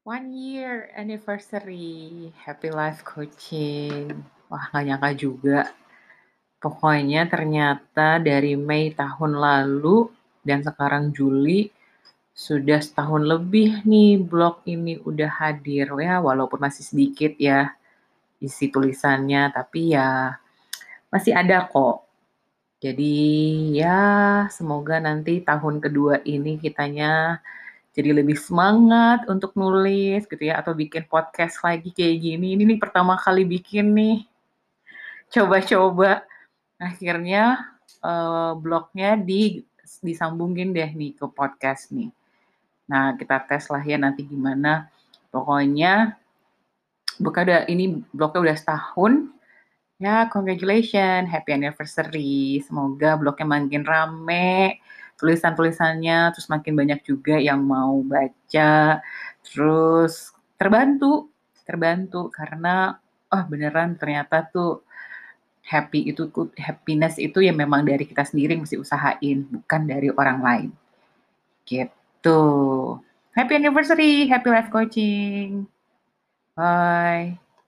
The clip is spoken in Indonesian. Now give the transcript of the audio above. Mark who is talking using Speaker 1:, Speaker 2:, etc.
Speaker 1: One year anniversary, happy life coaching. Wah, nggak nyangka juga. Pokoknya ternyata dari Mei tahun lalu dan sekarang Juli, sudah setahun lebih nih blog ini udah hadir. Ya, walaupun masih sedikit ya isi tulisannya, tapi ya masih ada kok. Jadi ya semoga nanti tahun kedua ini kitanya jadi lebih semangat untuk nulis gitu ya atau bikin podcast lagi kayak gini. Ini nih pertama kali bikin nih. Coba-coba akhirnya uh, blognya di disambungin deh nih ke podcast nih. Nah, kita tes lah ya nanti gimana. Pokoknya buka udah ini blognya udah setahun. Ya, congratulations, happy anniversary. Semoga blognya makin rame tulisan-tulisannya, terus makin banyak juga yang mau baca, terus terbantu, terbantu karena oh beneran ternyata tuh happy itu happiness itu ya memang dari kita sendiri mesti usahain, bukan dari orang lain. Gitu. Happy anniversary, happy life coaching. Bye.